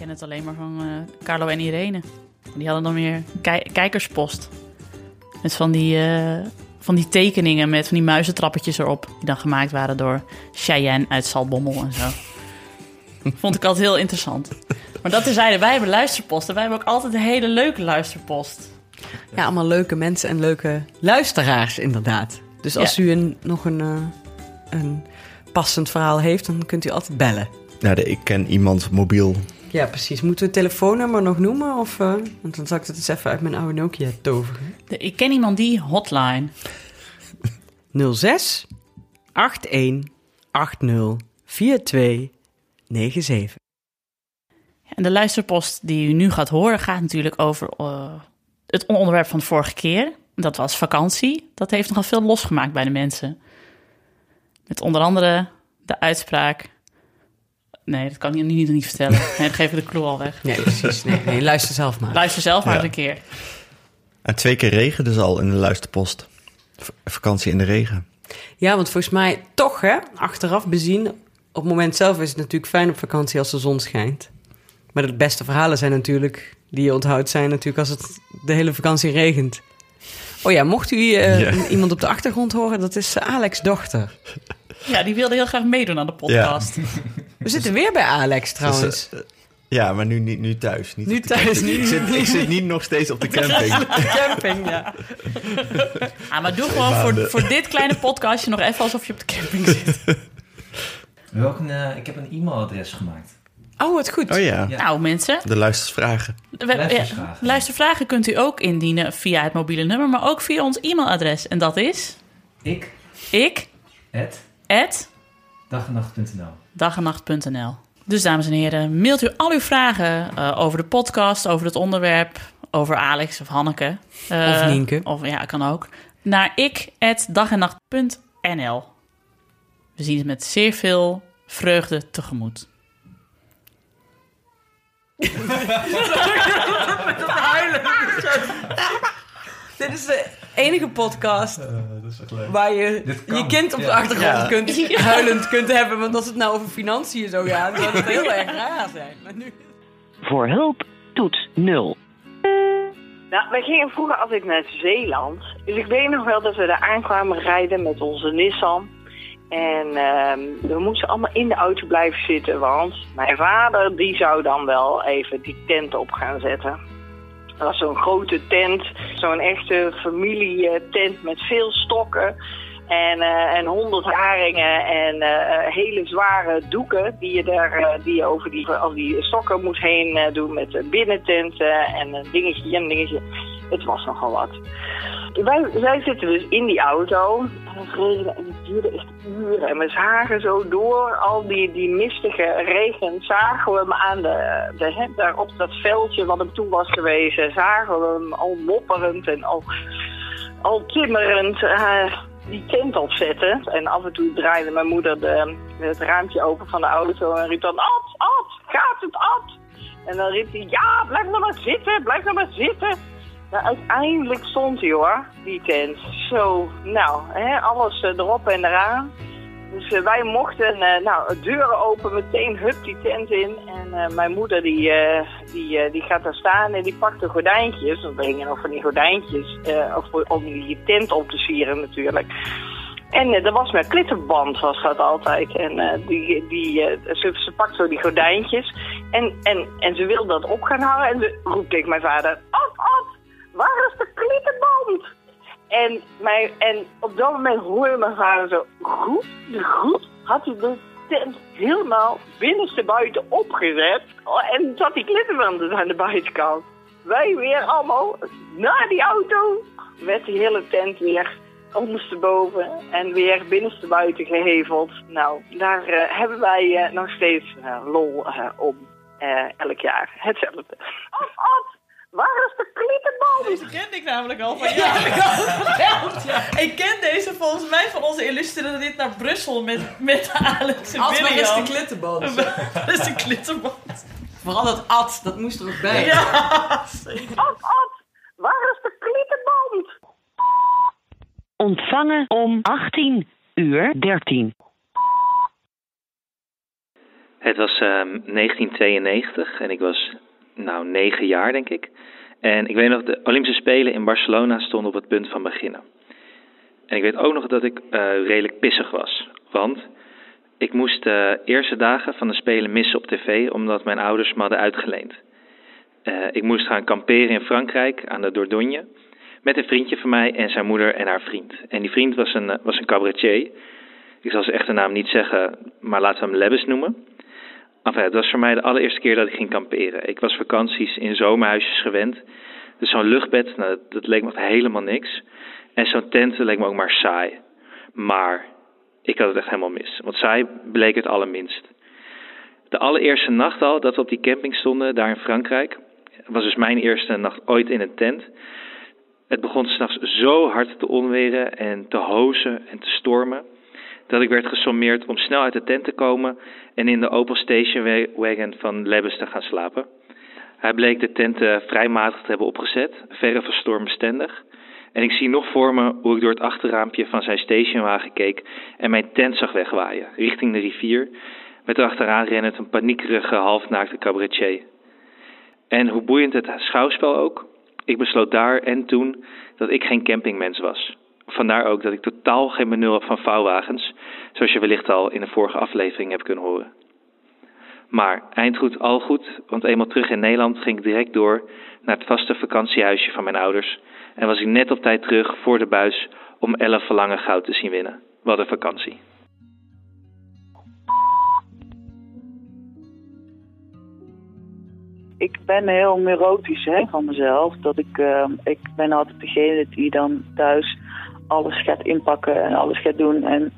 ken het alleen maar van eh, Carlo en Irene. Die hadden dan weer ki- kijkerspost. Met van die, eh, van die tekeningen met van die muizentrappetjes erop. Die dan gemaakt waren door Cheyenne uit Salbommel en zo. Vond ik altijd heel interessant. Maar dat terzijde, wij hebben luisterposten. Wij hebben ook altijd een hele leuke luisterpost. Ja, allemaal leuke mensen en leuke luisteraars, inderdaad. Dus als u een, nog een, eh, een passend verhaal heeft, dan kunt u altijd bellen. Nou, ik ken iemand mobiel. Ja, precies. Moeten we het telefoonnummer nog noemen? Of, eh, want dan zal ik het eens even uit mijn oude Nokia toveren. Ik ken iemand die hotline. 06 81 80 42 97. En de luisterpost die u nu gaat horen gaat natuurlijk over eh, het onderwerp van de vorige keer. Dat was vakantie. Dat heeft nogal veel losgemaakt bij de mensen. Met onder andere de uitspraak... Nee, dat kan ik nu niet, niet vertellen. Nee, dan geef ik de clue al weg. Nee, precies. Nee, nee, luister zelf maar. Luister zelf maar Ja. eens een keer. En twee keer regen dus al in de luisterpost. V- vakantie in de regen. Ja, want volgens mij toch, hè, achteraf bezien... op het moment zelf is het natuurlijk fijn op vakantie als de zon schijnt. Maar de beste verhalen zijn natuurlijk... die je onthoudt, zijn natuurlijk als het de hele vakantie regent. Oh ja, mocht u eh, Ja. iemand op de achtergrond horen... dat is Alex' dochter. Ja, die wilde heel graag meedoen aan de podcast. We zitten weer bij Alex trouwens. Dus, eh, ja, maar nu, nu, nu thuis. Niet Nu thuis, niet- Ik zit, ik zit niet nog steeds op de camping. camping, ja. Ah, maar doe gewoon voor, voor dit kleine podcastje nog even alsof je op de camping zit. We hebben ook een, eh, ik heb een e-mailadres gemaakt. Oh, wat goed. Oh ja, Ja. Nou mensen, de. We- Luistervragen. ja, luistervragen kunt u ook indienen via het mobiele nummer, maar ook via ons e-mailadres. En dat is Ik, ik, at, at, dagenacht.nl. dagenacht.nl. Dus dames en heren, mailt u al uw vragen eh, over de podcast, over het onderwerp, over Alex of Hanneke. Eh, Of Nienke. Of ja, kan ook. Naar ik@dagenacht.nl. We zien het met zeer veel vreugde tegemoet. Dit is de enige podcast dat is leuk. waar je je kind op de Ja. achtergrond Ja. kunt, huilend kunt hebben. Want als het nou over financiën zou gaan, zou het heel erg raar zijn. Maar nu... Voor hulp toets 0. Nou, wij gingen vroeger altijd naar Zeeland. Dus ik weet nog wel dat we daar aankwamen rijden met onze Nissan. En ehm, we moesten allemaal in de auto blijven zitten, want mijn vader die zou dan wel even die tent op gaan zetten. Dat was zo'n grote tent, zo'n echte familietent met veel stokken en, eh, en honderd haringen en eh, hele zware doeken die je, daar, eh, die je over die, al die stokken moet heen doen met binnententen en een dingetje en een dingetje. Het was nogal wat. Wij, zitten dus in die auto en het regende en het duurde echt uren. En we zagen zo door al die, die mistige regen, zagen we hem aan de, de daar op dat veldje wat hem toen was geweest, zagen we hem al mopperend en al, al timmerend eh, die tent opzetten. En af en toe draaide mijn moeder de, het raampje open van de auto en riep dan, Ad, Ad, gaat het Ad? En dan riep hij, ja, blijf nou maar zitten, blijf nou maar zitten. Nou, uiteindelijk stond hij hoor, die tent. Zo, nou, hè, alles eh, erop en eraan. Dus eh, wij mochten, eh, nou, deuren open, meteen hup die tent in. En mijn moeder die, die, die gaat daar staan en die pakt de gordijntjes. Want we hingen nog van die gordijntjes om die tent op te sieren natuurlijk. En dat was met klittenband, was dat altijd. En die, die, ze, ze pakt zo die gordijntjes. En, en, en ze wil dat op gaan hangen. En ze roept tegen mijn vader... Waar is de klittenband? En, mijn, en op dat moment hoorde mijn vader zo... Goed, goed had hij de tent helemaal binnenste buiten opgezet. Oh, En zat die klittenband dus aan de buitenkant. Wij weer allemaal naar die auto. Werd die hele tent weer ondersteboven en weer binnenstebuiten geheveld. Nou, daar eh, hebben wij eh, nog steeds eh, lol om. Elk jaar hetzelfde. Af, af! Waar is de klittenband? Deze kende ik namelijk al van ja. Ik ken deze volgens mij van onze illustere dit naar Brussel met, met Alex en Ad, waar is de klittenband? Dat is de klittenband. Vooral dat ad, dat moest er ook bij. Ja, Af, af! Waar is de klittenband? Ontvangen om 18 uur 13. Het was ehm, 1992 en ik was nou negen jaar, denk ik. En ik weet nog, de Olympische Spelen in Barcelona stonden op het punt van beginnen. En ik weet ook nog dat ik eh, redelijk pissig was. Want ik moest de eerste dagen van de Spelen missen op tv, omdat mijn ouders me hadden uitgeleend. Eh, ik moest gaan kamperen in Frankrijk aan de Dordogne. Met een vriendje van mij en zijn moeder en haar vriend. En die vriend was een, eh, was een cabaretier. Ik zal zijn echte naam niet zeggen, maar laten we hem Lebbes noemen. Enfin, het was voor mij de allereerste keer dat ik ging kamperen. Ik was vakanties in zomerhuisjes gewend. Dus zo'n luchtbed, nou, dat, dat leek me helemaal niks. En zo'n tent leek me ook maar saai. Maar ik had het echt helemaal mis. Want saai bleek het allerminst. De allereerste nacht al dat we op die camping stonden, daar in Frankrijk, was dus mijn eerste nacht ooit in een tent. Het begon s'nachts zo hard te onweren en te hozen en te stormen, dat ik werd gesommeerd om snel uit de tent te komen en in de Opel Station Wagon van Lebbes te gaan slapen. Hij bleek de tent uh, vrij matig te hebben opgezet, verre van stormbestendig. En ik zie nog voor me hoe ik door het achterraampje van zijn stationwagen keek en mijn tent zag wegwaaien, richting de rivier, met erachteraan rennend een paniekerige halfnaakte cabaretier. En hoe boeiend het schouwspel ook, ik besloot daar en toen dat ik geen campingmens was. Vandaar ook dat ik totaal geen benul heb van vouwwagens, zoals je wellicht al in de vorige aflevering hebt kunnen horen. Maar eindgoed al goed, want eenmaal terug in Nederland ging ik direct door naar het vaste vakantiehuisje van mijn ouders en was ik net op tijd terug voor de buis om elf verlangen goud te zien winnen. Wat een vakantie. ik ben heel neurotisch hè, van mezelf. Dat ik, uh, ik ben altijd degene die dan thuis alles gaat inpakken en alles gaat doen. En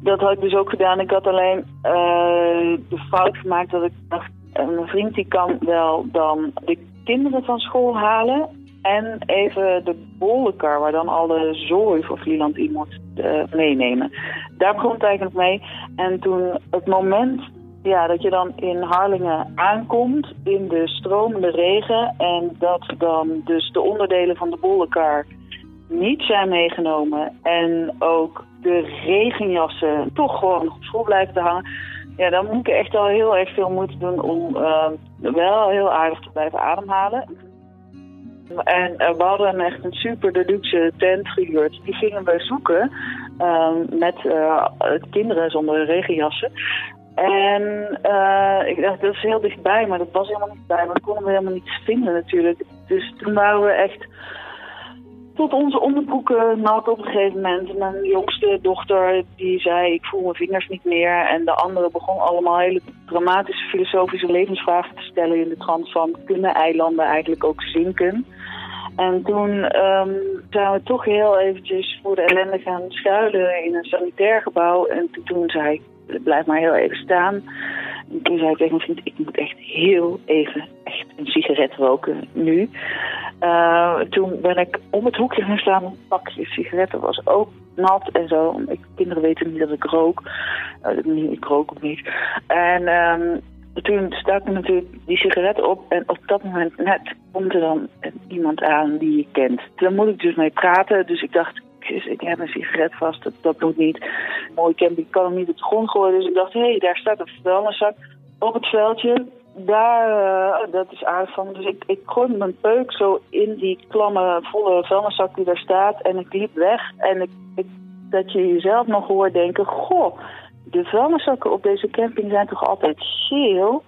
dat had ik dus ook gedaan. Ik had alleen uh, de fout gemaakt dat ik dacht, mijn vriend die kan wel dan de kinderen van school halen. En even de bollenkar, waar dan alle zooi voor Vlieland iemand uh, meenemen. Daar begon het eigenlijk mee. En toen het moment ja, dat je dan in Harlingen aankomt in de stromende regen en dat dan dus de onderdelen van de bollenkar niet zijn meegenomen en ook de regenjassen toch gewoon op school blijven te hangen. Ja, dan moet ik echt al heel erg veel moeite doen om uh, wel heel aardig te blijven ademhalen. En uh, we hadden echt een super deluxe tent gehuurd. Die gingen we zoeken uh, met kinderen zonder regenjassen. En uh, ik dacht, dat is heel dichtbij, maar dat was helemaal niet bij. Maar konden we helemaal niet vinden natuurlijk. Dus toen waren we echt tot onze onderbroeken nat op een gegeven moment. Mijn jongste dochter die zei, ik voel mijn vingers niet meer. En de andere begon allemaal hele dramatische filosofische levensvragen te stellen in de trant van... kunnen eilanden eigenlijk ook zinken? En toen um, zijn we toch heel eventjes voor de ellende gaan schuilen in een sanitair gebouw. En toen zei ik, blijf maar heel even staan. En toen zei ik tegen mijn vriend, ik moet echt heel even echt een sigaret roken, nu. Uh, toen ben ik om het hoekje gaan staan, een pakje sigaretten was ook nat en zo. Kinderen weten niet dat ik rook. Uh, ik rook ook niet. En um, toen stak ik natuurlijk die sigaret op en op dat moment net komt er dan iemand aan die je kent. Dan moet ik dus mee praten, dus ik dacht, ik heb een sigaret vast, dat, dat niet. Mooi camping kan hem niet op de grond gooien, dus ik dacht, hé, hey, daar staat een vuilniszak op het veldje. Daar, uh, dat is van. Dus ik, ik gooi mijn peuk zo in die klamme, volle vuilniszak die daar staat en ik liep weg. En ik, ik, dat je jezelf nog hoort denken, goh, de vuilniszakken op deze camping zijn toch altijd geel?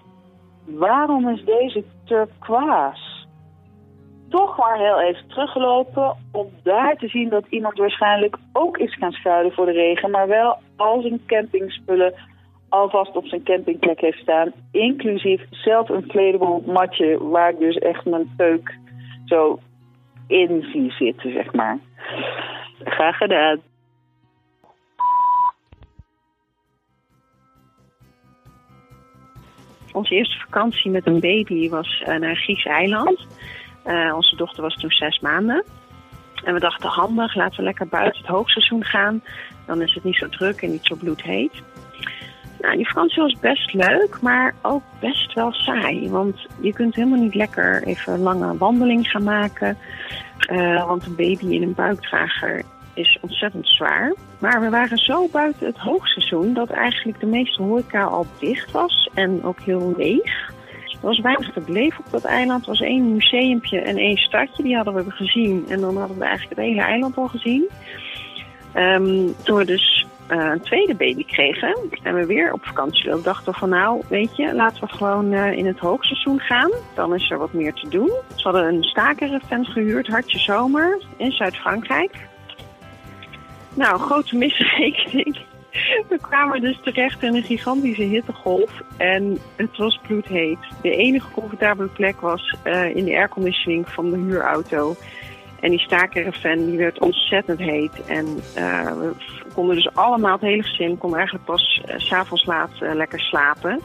Waarom is deze turquoise? Toch maar heel even teruggelopen om daar te zien dat iemand waarschijnlijk ook is gaan schuilen voor de regen, maar wel al zijn campingspullen alvast op zijn campingplek heeft staan. Inclusief zelf een kledable matje waar ik dus echt mijn peuk zo in zie zitten, zeg maar. Graag gedaan. Onze eerste vakantie met een baby was uh, naar Grieks eiland. Uh, onze dochter was toen zes maanden. En we dachten handig, laten we lekker buiten het hoogseizoen gaan. Dan is het niet zo druk en niet zo bloedheet. Nou, die vakantie was best leuk, maar ook best wel saai. Want je kunt helemaal niet lekker even een lange wandeling gaan maken. Uh, want een baby in een buikdrager is ontzettend zwaar. Maar we waren zo buiten het hoogseizoen dat eigenlijk de meeste horeca al dicht was en ook heel leeg. Er was weinig te beleven op dat eiland. Er was één museumpje en één stadje, die hadden we gezien. En dan hadden we eigenlijk het hele eiland al gezien. Ehm, toen we dus uh, een tweede baby kregen en we weer op vakantie wilden, dachten we van nou, weet je, laten we gewoon uh, in het hoogseizoen gaan. Dan is er wat meer te doen. Ze hadden een stakerevent gehuurd, Hartje Zomer, in Zuid-Frankrijk. Nou, grote misrekening. We kwamen dus terecht in een gigantische hittegolf en het was bloedheet. De enige comfortabele plek was uh, in de airconditioning van de huurauto. En die staakerven die werd ontzettend heet. En uh, we konden dus allemaal, het hele gezin, kon eigenlijk pas uh, s'avonds laat lekker slapen.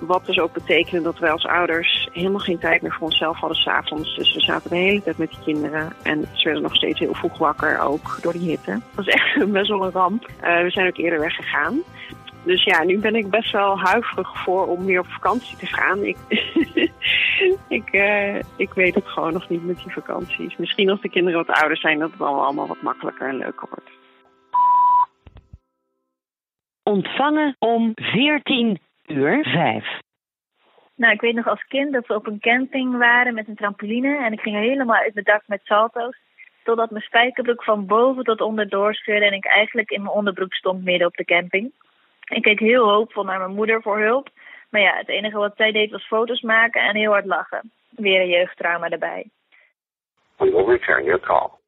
Wat dus ook betekende dat wij als ouders helemaal geen tijd meer voor onszelf hadden s'avonds. Dus we zaten de hele tijd met de kinderen. En ze werden nog steeds heel vroeg wakker, ook door die hitte. Dat was echt best wel een ramp. we zijn ook eerder weggegaan. Dus ja, nu ben ik best wel huiverig voor om weer op vakantie te gaan. Ik, ik, uh, ik weet het gewoon nog niet met die vakanties. Misschien als de kinderen wat ouder zijn, dat het dan allemaal wat makkelijker en leuker wordt. Ontvangen om 14 uur 5. Nou, ik weet nog als kind dat we op een camping waren met een trampoline. En ik ging helemaal uit mijn dak met salto's. Totdat mijn spijkerbroek van boven tot onder doorscheurde en ik eigenlijk in mijn onderbroek stond midden op de camping. Ik keek heel hoopvol naar mijn moeder voor hulp. Maar ja, het enige wat zij deed was foto's maken en heel hard lachen. Weer een jeugdtrauma erbij. We will return your call.